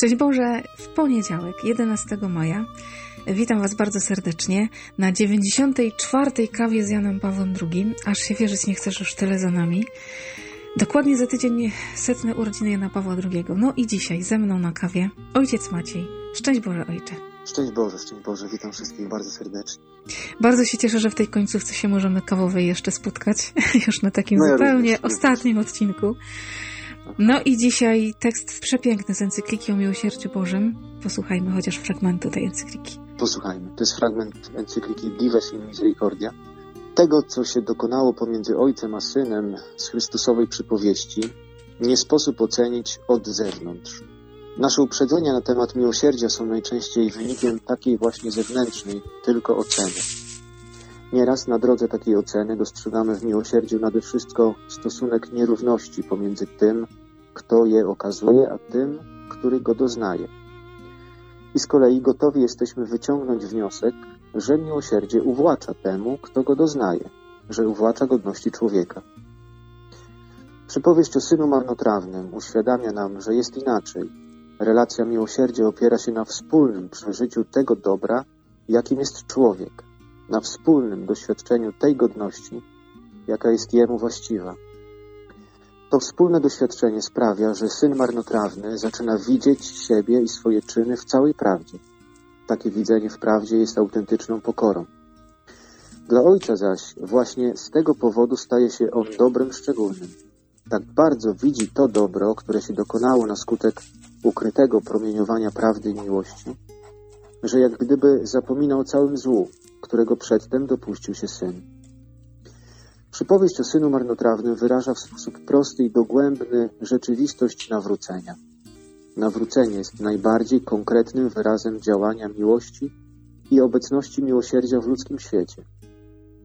Szczęść Boże, w poniedziałek, 11 maja. Witam Was bardzo serdecznie na 94. kawie z Janem Pawłem II. Aż się wierzyć nie chcesz, już tyle za nami. Dokładnie za tydzień setne urodziny Jana Pawła II. No i dzisiaj ze mną na kawie ojciec Maciej. Szczęść Boże, ojcze. Szczęść Boże, szczęść Boże, witam wszystkich bardzo serdecznie. Bardzo się cieszę, że w tej końcówce się możemy kawowej jeszcze spotkać, już na takim No ja zupełnie ostatnim odcinku. No i dzisiaj tekst przepiękny z encykliki o miłosierdziu Bożym. Posłuchajmy chociaż fragmentu tej encykliki. Posłuchajmy, to jest fragment encykliki Dives in Misericordia. Tego, co się dokonało pomiędzy Ojcem a Synem z Chrystusowej przypowieści, nie sposób ocenić od zewnątrz. Nasze uprzedzenia na temat miłosierdzia są najczęściej wynikiem takiej właśnie zewnętrznej, tylko oceny. Nieraz na drodze takiej oceny dostrzegamy w miłosierdziu nade wszystko stosunek nierówności pomiędzy tym, kto je okazuje, a tym, który go doznaje. I z kolei gotowi jesteśmy wyciągnąć wniosek, że miłosierdzie uwłacza temu, kto go doznaje, że uwłacza godności człowieka. Przypowieść o synu marnotrawnym uświadamia nam, że jest inaczej. Relacja miłosierdzia opiera się na wspólnym przeżyciu tego dobra, jakim jest człowiek, na wspólnym doświadczeniu tej godności, jaka jest jemu właściwa. To wspólne doświadczenie sprawia, że syn marnotrawny zaczyna widzieć siebie i swoje czyny w całej prawdzie. Takie widzenie w prawdzie jest autentyczną pokorą. Dla ojca zaś właśnie z tego powodu staje się on dobrem szczególnym. Tak bardzo widzi to dobro, które się dokonało na skutek ukrytego promieniowania prawdy i miłości, że jak gdyby zapomina o całym złu, którego przedtem dopuścił się syn. Przypowieść o synu marnotrawnym wyraża w sposób prosty i dogłębny rzeczywistość nawrócenia. Nawrócenie jest najbardziej konkretnym wyrazem działania miłości i obecności miłosierdzia w ludzkim świecie.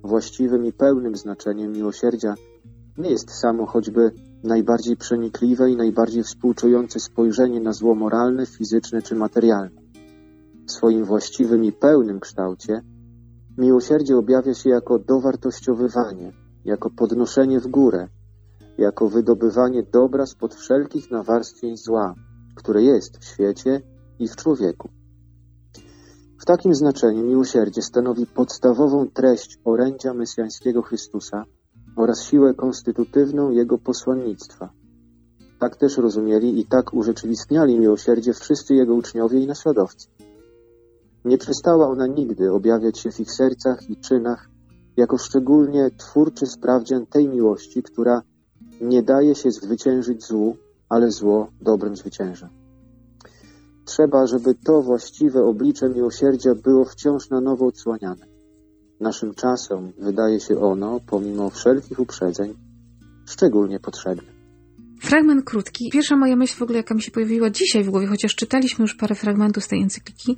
Właściwym i pełnym znaczeniem miłosierdzia nie jest samo choćby najbardziej przenikliwe i najbardziej współczujące spojrzenie na zło moralne, fizyczne czy materialne. W swoim właściwym i pełnym kształcie miłosierdzie objawia się jako dowartościowywanie, jako podnoszenie w górę, jako wydobywanie dobra spod wszelkich nawarstwień zła, które jest w świecie i w człowieku. W takim znaczeniu miłosierdzie stanowi podstawową treść orędzia mesjańskiego Chrystusa oraz siłę konstytutywną Jego posłannictwa. Tak też rozumieli i tak urzeczywistniali miłosierdzie wszyscy Jego uczniowie i naśladowcy. Nie przestała ona nigdy objawiać się w ich sercach i czynach jako szczególnie twórczy sprawdzian tej miłości, która nie daje się zwyciężyć złu, ale zło dobrem zwycięża. Trzeba, żeby to właściwe oblicze miłosierdzia było wciąż na nowo odsłaniane. Naszym czasem wydaje się ono, pomimo wszelkich uprzedzeń, szczególnie potrzebne. Fragment krótki. Pierwsza moja myśl w ogóle, jaka mi się pojawiła dzisiaj w głowie, chociaż czytaliśmy już parę fragmentów z tej encykliki,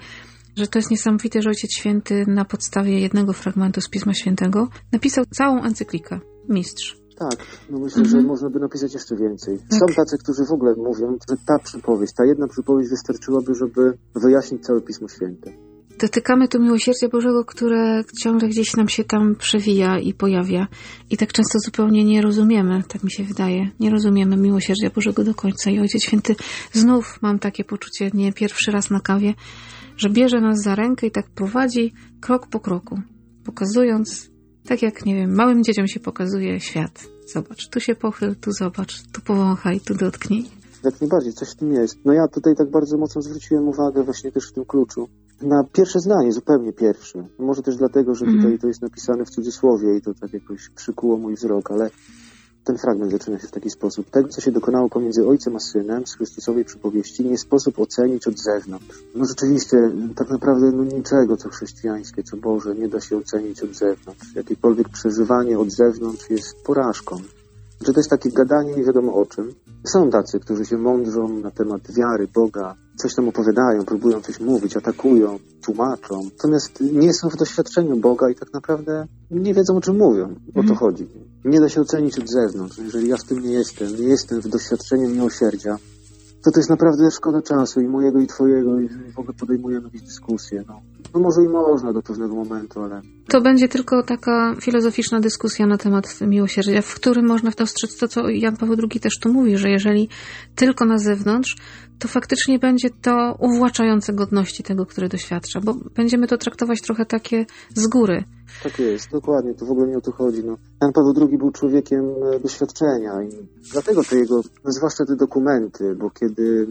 że to jest niesamowite, że Ojciec Święty na podstawie jednego fragmentu z Pisma Świętego napisał całą encyklikę. Mistrz. Tak, no myślę, że można by napisać jeszcze więcej. Są tacy, którzy w ogóle mówią, że ta przypowieść, ta jedna przypowieść wystarczyłaby, żeby wyjaśnić całe Pismo Święte. Dotykamy tu miłosierdzia Bożego, które ciągle gdzieś nam się tam przewija i pojawia. I tak często zupełnie nie rozumiemy, tak mi się wydaje, nie rozumiemy miłosierdzia Bożego do końca. I Ojciec Święty znów mam takie poczucie, nie pierwszy raz na kawie, że bierze nas za rękę i tak prowadzi krok po kroku, pokazując, tak jak, nie wiem, małym dzieciom się pokazuje świat. Zobacz, tu się pochyl, tu zobacz, tu powąchaj, tu dotknij. Jak najbardziej, coś w tym jest. No ja tutaj tak bardzo mocno zwróciłem uwagę właśnie też w tym kluczu na pierwsze zdanie, zupełnie pierwsze. Może też dlatego, że Mhm. tutaj to jest napisane w cudzysłowie i to tak jakoś przykuło mój wzrok, ale ten fragment zaczyna się w taki sposób. Tego, co się dokonało pomiędzy ojcem a synem z Chrystusowej przypowieści, nie sposób ocenić od zewnątrz. No rzeczywiście, tak naprawdę no niczego, co chrześcijańskie, co Boże, nie da się ocenić od zewnątrz. Jakiekolwiek przeżywanie od zewnątrz jest porażką. Że to jest takie gadanie nie wiadomo o czym. Są tacy, którzy się mądrzą na temat wiary, Boga, coś tam opowiadają, próbują coś mówić, atakują, tłumaczą. Natomiast nie są w doświadczeniu Boga i tak naprawdę nie wiedzą o czym mówią. O to Mhm. chodzi. Nie da się ocenić od zewnątrz. Jeżeli ja w tym nie jestem, nie jestem w doświadczeniu miłosierdzia, to to jest naprawdę szkoda czasu i mojego i twojego, jeżeli w ogóle podejmujemy jakieś dyskusje. No, no może i można do pewnego momentu, ale To będzie tylko taka filozoficzna dyskusja na temat miłosierdzia, w którym można dostrzec to, co Jan Paweł II też tu mówi, że jeżeli tylko na zewnątrz, to faktycznie będzie to uwłaczające godności tego, który doświadcza, bo będziemy to traktować trochę takie z góry. Tak jest, dokładnie, to w ogóle nie o to chodzi. No. Jan Paweł II był człowiekiem e, doświadczenia i dlatego te jego, no zwłaszcza te dokumenty, bo kiedy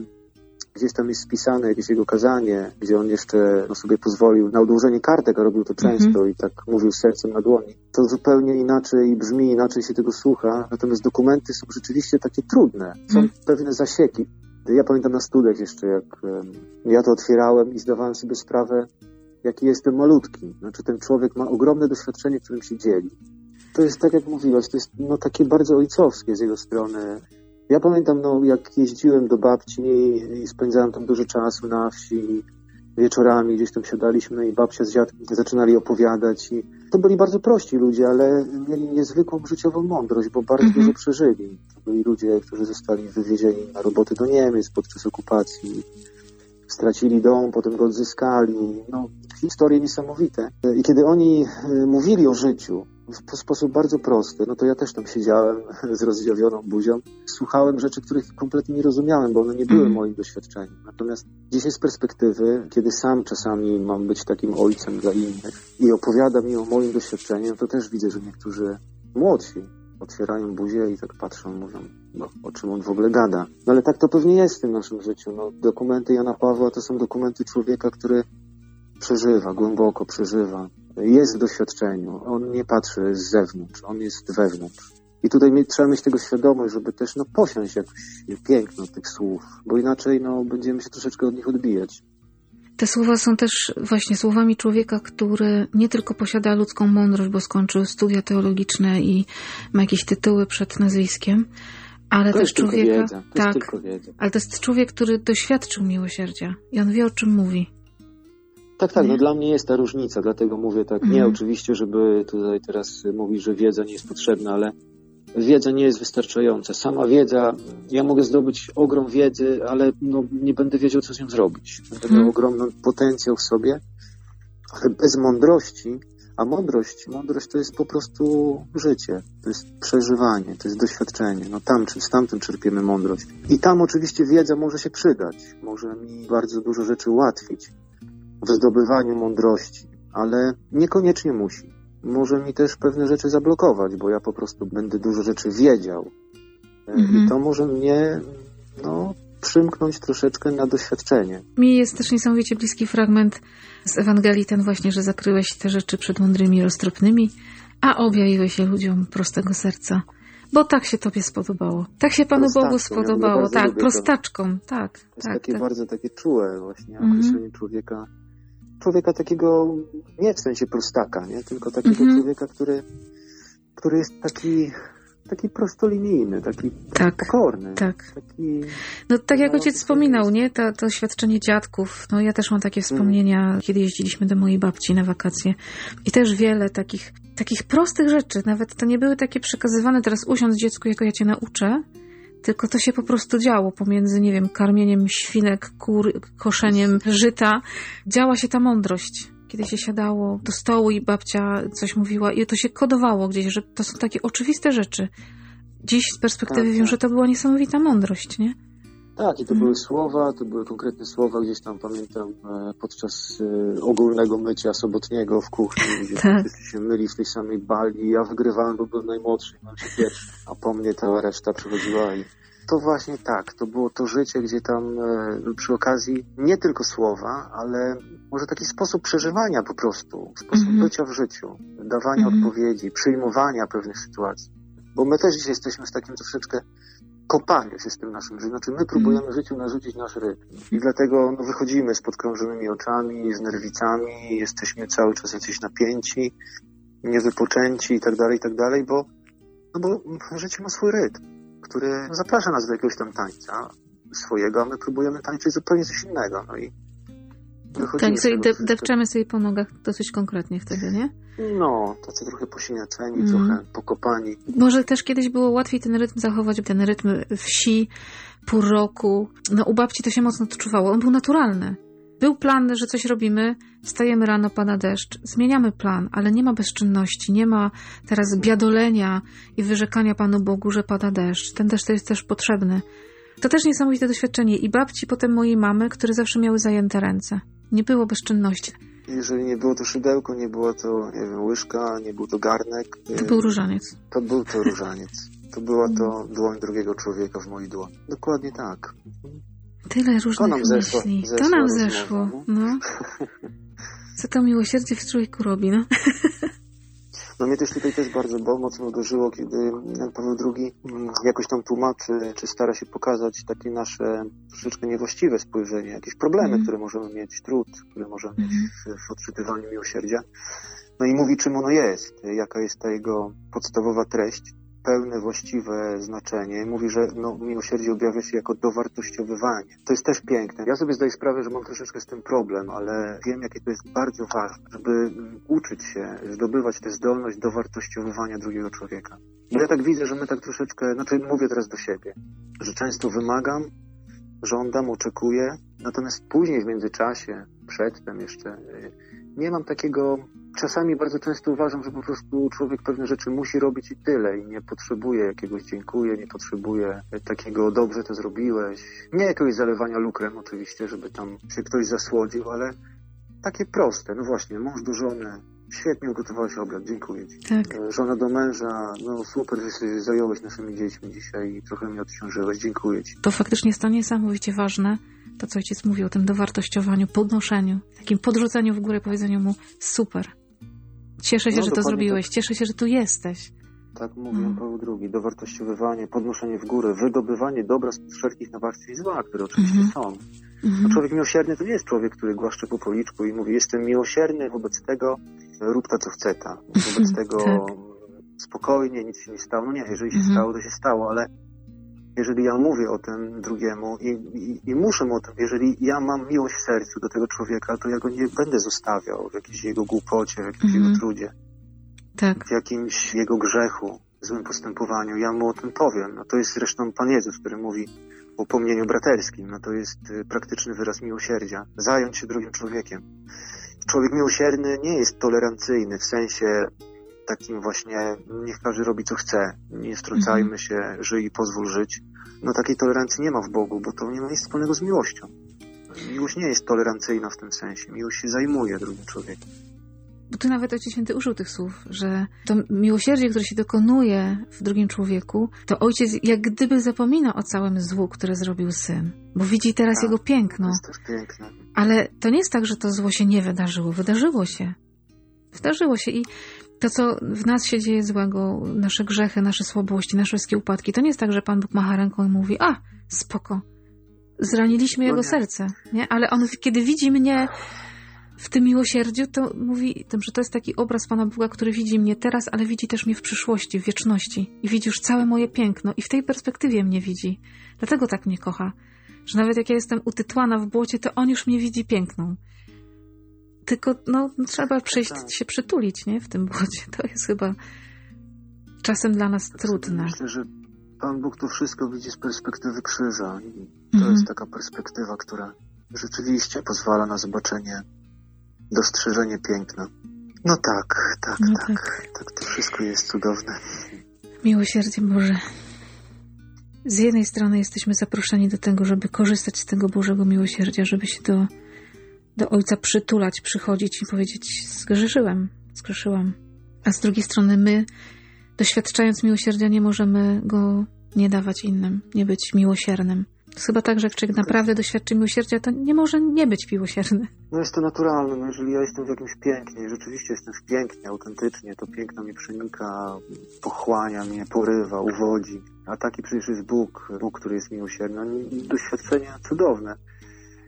gdzieś tam jest spisane jakieś jego kazanie, gdzie on jeszcze no, sobie pozwolił na odłożenie kartek, a robił to często i tak mówił sercem na dłoni, to zupełnie inaczej brzmi, inaczej się tego słucha, natomiast dokumenty są rzeczywiście takie trudne, są Mhm. pewne zasieki. Ja pamiętam na studiach jeszcze, jak em, ja to otwierałem i zdawałem sobie sprawę, jaki jestem malutki. Znaczy ten człowiek ma ogromne doświadczenie, którym się dzieli. To jest tak, jak mówiłaś, to jest no, takie bardzo ojcowskie z jego strony. Ja pamiętam, no, jak jeździłem do babci i, spędzałem tam dużo czasu na wsi, wieczorami gdzieś tam siadaliśmy i babcia z dziadkiem zaczynali opowiadać i to byli bardzo prości ludzie, ale mieli niezwykłą życiową mądrość, bo bardzo Mhm. dużo przeżyli. To byli ludzie, którzy zostali wywiezieni na roboty do Niemiec podczas okupacji stracili dom, potem go odzyskali. No, historie niesamowite. I kiedy oni e, mówili o życiu w sposób bardzo prosty, no to ja też tam siedziałem z rozdziawioną buzią. Słuchałem rzeczy, których kompletnie nie rozumiałem, bo one nie były Mhm. moim doświadczeniem. Natomiast dzisiaj z perspektywy, kiedy sam czasami mam być takim ojcem dla innych i opowiadam mi o moim doświadczeniu, to też widzę, że niektórzy młodsi otwierają buzię i tak patrzą, mówią, no, o czym on w ogóle gada. No ale tak to pewnie jest w tym naszym życiu. No, dokumenty Jana Pawła to są dokumenty człowieka, który przeżywa, głęboko przeżywa, jest w doświadczeniu. On nie patrzy z zewnątrz, on jest wewnątrz. I tutaj trzeba mieć tego świadomość, żeby też no, posiąść jakoś piękno tych słów, bo inaczej no, będziemy się troszeczkę od nich odbijać. Te słowa są też właśnie słowami człowieka, który nie tylko posiada ludzką mądrość, bo skończył studia teologiczne i ma jakieś tytuły przed nazwiskiem, ale To też człowieka. wiedza, to tak, ale to jest człowiek, który doświadczył miłosierdzia i on wie, o czym mówi. Tak, tak, no dla mnie jest ta różnica, dlatego mówię tak, nie Mhm. oczywiście, żeby tutaj teraz mówić, że wiedza nie jest potrzebna, ale wiedza nie jest wystarczająca. Sama wiedza, ja mogę zdobyć ogrom wiedzy, ale no, nie będę wiedział, co z nią zrobić. Będę Mhm. miał ogromny potencjał w sobie, ale bez mądrości, a mądrość, mądrość to jest po prostu życie, to jest przeżywanie, to jest doświadczenie. No tam, czy- stamtąd czerpiemy mądrość. I tam oczywiście wiedza może się przydać, może mi bardzo dużo rzeczy ułatwić w zdobywaniu mądrości, ale niekoniecznie musi. Może mi też pewne rzeczy zablokować, bo ja po prostu będę dużo rzeczy wiedział. E, Mhm. I to może mnie no, przymknąć troszeczkę na doświadczenie. Mi jest też niesamowicie bliski fragment z Ewangelii, ten właśnie, że zakryłeś te rzeczy przed mądrymi roztropnymi, a objawiłeś je ludziom prostego serca. Bo tak się tobie spodobało. Tak się Panu Bogu ja spodobało. bardzo tak, lubię to. prostaczkom. Tak, To jest tak, takie tak. bardzo takie czułe właśnie Mhm. określenie człowieka. Człowieka takiego, nie w sensie prostaka, nie? tylko takiego Mhm. człowieka, który, który jest taki, taki prostolinijny, taki Tak, pokorny. tak. Taki, No tak jak No, ojciec wspominał, nie? To, to świadczenie dziadków. No ja też mam takie wspomnienia, kiedy jeździliśmy do mojej babci na wakacje. I też wiele takich, takich prostych rzeczy. Nawet to nie były takie przekazywane teraz usiądź dziecku, jako ja cię nauczę. Tylko to się po prostu działo pomiędzy, nie wiem, karmieniem świnek, kur, koszeniem żyta. Działa się ta mądrość. Kiedy się siadało do stołu i babcia coś mówiła i to się kodowało gdzieś, że to są takie oczywiste rzeczy. Dziś z perspektywy Tak, wiem, tak. że to była niesamowita mądrość, nie? Tak, i to Mhm. były słowa, to były konkretne słowa, gdzieś tam pamiętam e, podczas e, ogólnego mycia sobotniego w kuchni, gdzie Tak. wszyscy się myli w tej samej bali. Ja wygrywałem, bo byłem najmłodszy, miałem się pierwszy, a po mnie cała reszta przychodziła i to właśnie tak. To było to życie, gdzie tam e, przy okazji nie tylko słowa, ale może taki sposób przeżywania po prostu, sposób Mhm. bycia w życiu, dawania Mhm. odpowiedzi, przyjmowania pewnych sytuacji. Bo my też dzisiaj jesteśmy w takim troszeczkę kopaniu się z tym naszym życiem. Znaczy my próbujemy życiu narzucić nasz rytm. I dlatego no, wychodzimy z podkrążonymi oczami, z nerwicami, jesteśmy cały czas jacyś napięci, niewypoczęci i tak dalej, i tak dalej, bo, no bo życie ma swój rytm, który zaprasza nas do jakiegoś tam tańca swojego, a my próbujemy tańczyć zupełnie coś innego. No i tego de- depczemy sobie po nogach dosyć konkretnie wtedy, nie? No, tacy trochę posiniaceni, Mhm. trochę pokopani. Może też kiedyś było łatwiej ten rytm zachować, ten rytm wsi, pół roku. No u babci to się mocno odczuwało. On był naturalny. Był plan, że coś robimy, wstajemy rano, pada deszcz, zmieniamy plan, ale nie ma bezczynności, nie ma teraz biadolenia i wyrzekania Panu Bogu, że pada deszcz. Ten deszcz jest też potrzebny. To też niesamowite doświadczenie i babci, potem mojej mamy, które zawsze miały zajęte ręce. Nie było bezczynności. Jeżeli nie było to szydełko, nie było to, nie wiem, łyżka, nie był to garnek. To był różaniec. To był to różaniec. To była to dłoń drugiego człowieka w mojej dłoni. Dokładnie tak. Tyle różnych nam zeszło- myśli. to zeszła nam rozmowa, zeszło. no. No. Co to miłosierdzie w człowieku robi, no? No mnie też tutaj też bardzo bo mocno uderzyło, kiedy Jan Paweł II mm, jakoś tam tłumaczy, czy stara się pokazać takie nasze troszeczkę niewłaściwe spojrzenie, jakieś problemy, Mhm. które możemy mieć, trud, które możemy mieć Mhm. w, w odczytywaniu miłosierdzia. No i mówi, czym ono jest, jaka jest ta jego podstawowa treść, pełne, właściwe znaczenie. Mówi, że no, miłosierdzie objawia się jako dowartościowywanie. To jest też piękne. Ja sobie zdaję sprawę, że mam troszeczkę z tym problem, ale wiem, jakie to jest bardzo ważne, żeby mm, uczyć się, zdobywać tę zdolność dowartościowywania drugiego człowieka. Ja tak widzę, że my tak troszeczkę, znaczy mówię teraz do siebie, że często wymagam, żądam, oczekuję, natomiast później w międzyczasie, przedtem jeszcze, y, nie mam takiego. Czasami bardzo często uważam, że po prostu człowiek pewne rzeczy musi robić i tyle, i nie potrzebuje jakiegoś dziękuję, nie potrzebuje takiego dobrze to zrobiłeś. Nie jakiegoś zalewania lukrem oczywiście, żeby tam się ktoś zasłodził, ale takie proste. No właśnie, mąż do żony, świetnie ugotowałeś obiad, dziękuję ci. Tak. E, Żona do męża, no super, że się zająłeś naszymi dziećmi dzisiaj i trochę mnie odciążyłeś, dziękuję ci. To faktycznie jest to niesamowicie ważne, to co ojciec mówił o tym dowartościowaniu, podnoszeniu, takim podrzuceniu w górę, powiedzeniu mu super. Cieszę się, No, że to zrobiłeś, cieszę się, że tu jesteś. Tak mówi Jan Mm. Paweł II. Dowartościowywanie, podnoszenie w górę, wydobywanie dobra z wszelkich nawarstw i zła, które oczywiście Mhm. są. Mhm. A człowiek miłosierny to nie jest człowiek, który głaszcze po policzku i mówi, jestem miłosierny, wobec tego rób ta, co chce ta. Wobec tego Tak. spokojnie, nic się nie stało. No nie, jeżeli się Mhm. stało, to się stało, ale jeżeli ja mówię o tym drugiemu i, i, i muszę mu o tym, jeżeli ja mam miłość w sercu do tego człowieka, to ja go nie będę zostawiał w jakiejś jego głupocie, w jakimś Mhm. jego trudzie Tak. w jakimś jego grzechu, złym postępowaniu. Ja mu o tym powiem. No to jest zresztą Pan Jezus, który mówi o upomnieniu braterskim. No to jest y, praktyczny wyraz miłosierdzia. Zająć się drugim człowiekiem. Człowiek miłosierny nie jest tolerancyjny w sensie takim właśnie niech każdy robi co chce. Nie wtrącajmy się, żyj i pozwól żyć. No takiej tolerancji nie ma w Bogu, bo to nie ma nic wspólnego z miłością. Miłość nie jest tolerancyjna w tym sensie. Miłość się zajmuje drugim człowiekiem. Bo tu nawet Ojciec Święty użył tych słów, że to miłosierdzie, które się dokonuje w drugim człowieku, to ojciec jak gdyby zapomina o całym złu, które zrobił syn, bo widzi teraz Tak, jego To piękno. jest też piękne. Ale to nie jest tak, że to zło się nie wydarzyło. Wydarzyło się. Wydarzyło się i to, co w nas się dzieje złego, nasze grzechy, nasze słabości, nasze wszystkie upadki, to nie jest tak, że Pan Bóg macha ręką i mówi, a, spoko, zraniliśmy jego serce, nie? Ale on, kiedy widzi mnie w tym miłosierdziu, to mówi, tym, że to jest taki obraz Pana Boga, który widzi mnie teraz, ale widzi też mnie w przyszłości, w wieczności i widzi już całe moje piękno i w tej perspektywie mnie widzi. Dlatego tak mnie kocha, że nawet jak ja jestem utytłana w błocie, to on już mnie widzi piękną. Tylko, no, trzeba przyjść Tak. się przytulić, nie? W tym błocie. To jest chyba czasem dla nas trudne. Myślę, że Pan Bóg to wszystko widzi z perspektywy krzyża i to Mhm. jest taka perspektywa, która rzeczywiście pozwala na zobaczenie, dostrzeżenie piękna. No tak, tak, No tak, tak. tak. to wszystko jest cudowne. Miłosierdzie Boże. Z jednej strony jesteśmy zaproszeni do tego, żeby korzystać z tego Bożego miłosierdzia, żeby się do, do Ojca przytulać, przychodzić i powiedzieć: Zgrzeszyłem, zgrzeszyłam. A z drugiej strony my, doświadczając miłosierdzia, nie możemy go nie dawać innym, nie być miłosiernym. To chyba tak, że jak naprawdę doświadczy miłosierdzia, to nie może nie być miłosierny. No jest to naturalne, no jeżeli ja jestem w jakimś pięknie rzeczywiście jestem w pięknie, autentycznie, to piękno mnie przenika, pochłania mnie, porywa, uwodzi. A taki przecież jest Bóg, Bóg, który jest miłosierny. Doświadczenie cudowne.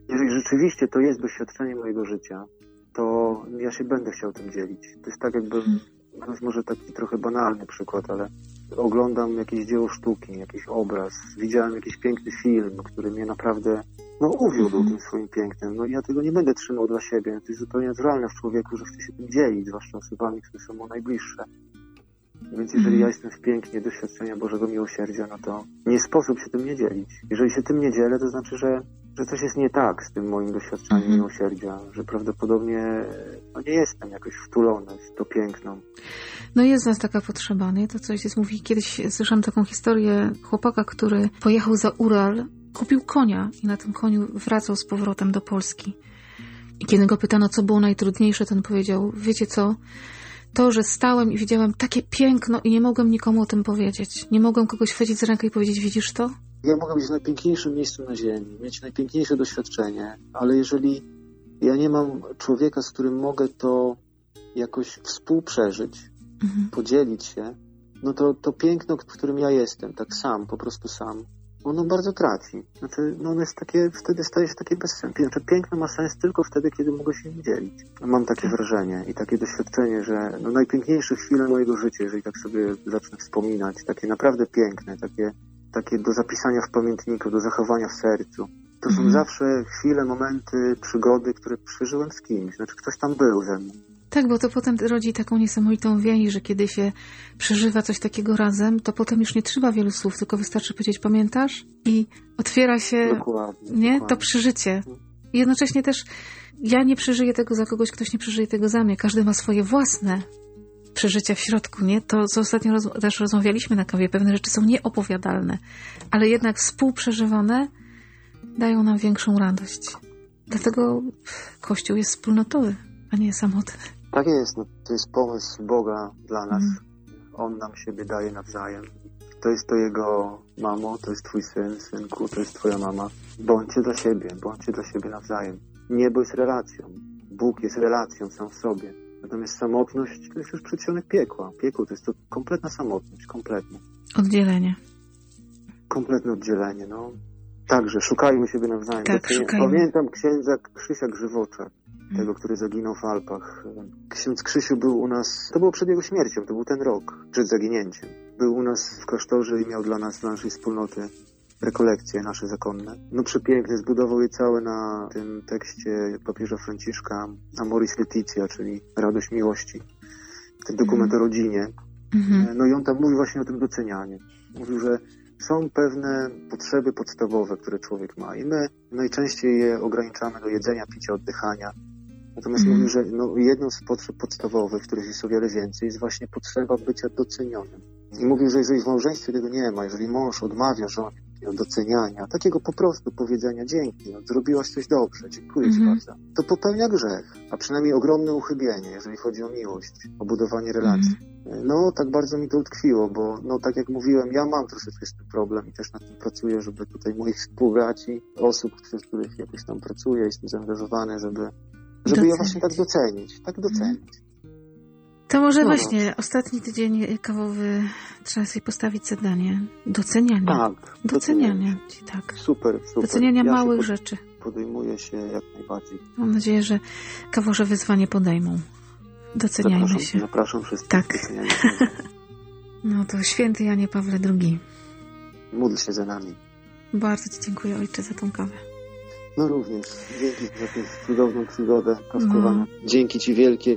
Jeżeli rzeczywiście to jest doświadczenie mojego życia, to ja się będę chciał tym dzielić. To jest tak jakby, to jest może taki trochę banalny przykład, ale oglądam jakieś dzieło sztuki, jakiś obraz, widziałem jakiś piękny film, który mnie naprawdę no, uwiódł Mhm. tym swoim pięknem. No i ja tego nie będę trzymał dla siebie. To jest zupełnie naturalne w człowieku, że chce się tym dzielić, zwłaszcza osobami, które są mu najbliższe. Więc jeżeli Mhm. ja jestem w pięknie doświadczenia Bożego Miłosierdzia, no to nie sposób się tym nie dzielić. Jeżeli się tym nie dzielę, to znaczy, że, że coś jest nie tak z tym moim doświadczeniem Mhm. miłosierdzia, że prawdopodobnie no, nie jestem jakoś wtulony w to piękno. No jest z nas taka potrzeba, nie? To coś jest, mówi, kiedyś słyszałam taką historię chłopaka, który pojechał za Ural, kupił konia i na tym koniu wracał z powrotem do Polski. I kiedy go pytano, co było najtrudniejsze, ten powiedział, wiecie co, to, że stałem i widziałem takie piękno i nie mogłem nikomu o tym powiedzieć. Nie mogłem kogoś chwycić za rękę i powiedzieć, widzisz to? Ja mogę być w najpiękniejszym miejscu na ziemi, mieć najpiękniejsze doświadczenie, ale jeżeli ja nie mam człowieka, z którym mogę to jakoś współprzeżyć, Mhm. podzielić się, no to to piękno, w którym ja jestem, tak sam, po prostu sam, ono bardzo traci. Znaczy, no ono jest takie, wtedy staje się takie bezsensowne. Znaczy, piękno ma sens tylko wtedy, kiedy mogę się nim dzielić. Mam takie wrażenie i takie doświadczenie, że no, najpiękniejsze chwile mojego życia, jeżeli tak sobie zacznę wspominać, takie naprawdę piękne, takie, takie do zapisania w pamiętniku, do zachowania w sercu, to są Mhm. zawsze chwile, momenty, przygody, które przeżyłem z kimś. Znaczy, ktoś tam był ze mną. Tak, bo to potem rodzi taką niesamowitą więź, że kiedy się przeżywa coś takiego razem, to potem już nie trzeba wielu słów, tylko wystarczy powiedzieć pamiętasz i otwiera się Dokładnie. nie? To dokładnie. przeżycie. I jednocześnie też ja nie przeżyję tego za kogoś, ktoś nie przeżyje tego za mnie. Każdy ma swoje własne przeżycia w środku, nie? To, co ostatnio roz, też rozmawialiśmy na kawie, pewne rzeczy są nieopowiadalne, ale jednak współprzeżywane dają nam większą radość. Dlatego Kościół jest wspólnotowy, a nie samotny. Tak jest, no, to jest pomysł Boga dla nas. Mhm. On nam siebie daje nawzajem. To jest to jego mamo, to jest twój syn, synku, to jest twoja mama. Bądźcie dla siebie, bądźcie dla siebie nawzajem. Niebo jest relacją. Bóg jest relacją sam w sobie. Natomiast samotność to jest już przedsionek piekła. Piekło to jest to kompletna samotność, kompletna. Oddzielenie. Kompletne oddzielenie, no. Także szukajmy siebie nawzajem. Tak, Docenia- szukajmy. Pamiętam księdza Krzysia Grzywocza, Mhm. tego, który zaginął w Alpach. Ksiądz Krzysiu był u nas, to było przed jego śmiercią, to był ten rok, przed zaginięciem. Był u nas w klasztorze i miał dla nas, dla naszej wspólnoty rekolekcje nasze zakonne. No przepiękne, zbudował je całe na tym tekście papieża Franciszka Amoris Laetitia, czyli radość miłości. Ten dokument o rodzinie. Mhm. No i on tam mówi właśnie o tym docenianiu. Mówił, że są pewne potrzeby podstawowe, które człowiek ma i my najczęściej je ograniczamy do jedzenia, picia, oddychania. Natomiast Mhm. mówił, że no, jedną z potrzeb podstawowych, których jest o wiele więcej, jest właśnie potrzeba bycia docenionym. I mówił, że jeżeli w małżeństwie tego nie ma, jeżeli mąż odmawia żonie doceniania, takiego po prostu powiedzenia dzięki, no, zrobiłaś coś dobrze, dziękuję ci Mhm. bardzo, to popełnia grzech, a przynajmniej ogromne uchybienie, jeżeli chodzi o miłość, o budowanie relacji. Mhm. No, tak bardzo mi to utkwiło, bo no tak jak mówiłem, ja mam troszeczkę z tym problem i też nad tym pracuję, żeby tutaj moich współbraci, osób, wśród których jakoś tam pracuję, jestem zaangażowany, żeby, żeby je właśnie tak docenić, tak docenić. To może No. właśnie ostatni tydzień kawowy trzeba sobie postawić zadanie. Doceniania. Tak. Doceniania. Ci tak. Super, super. Doceniania ja małych się rzeczy. pod- podejmuję się jak najbardziej. Mam nadzieję, że kaworze wyzwanie podejmą. Doceniajmy Zapraszam, się. zapraszam wszystkich. Tak. No to święty Janie Pawle II. Módl się za nami. Bardzo Ci dziękuję Ojcze za tą kawę. No również. Dzięki za tę cudowną przygodę kawkowania. Dzięki Ci wielkie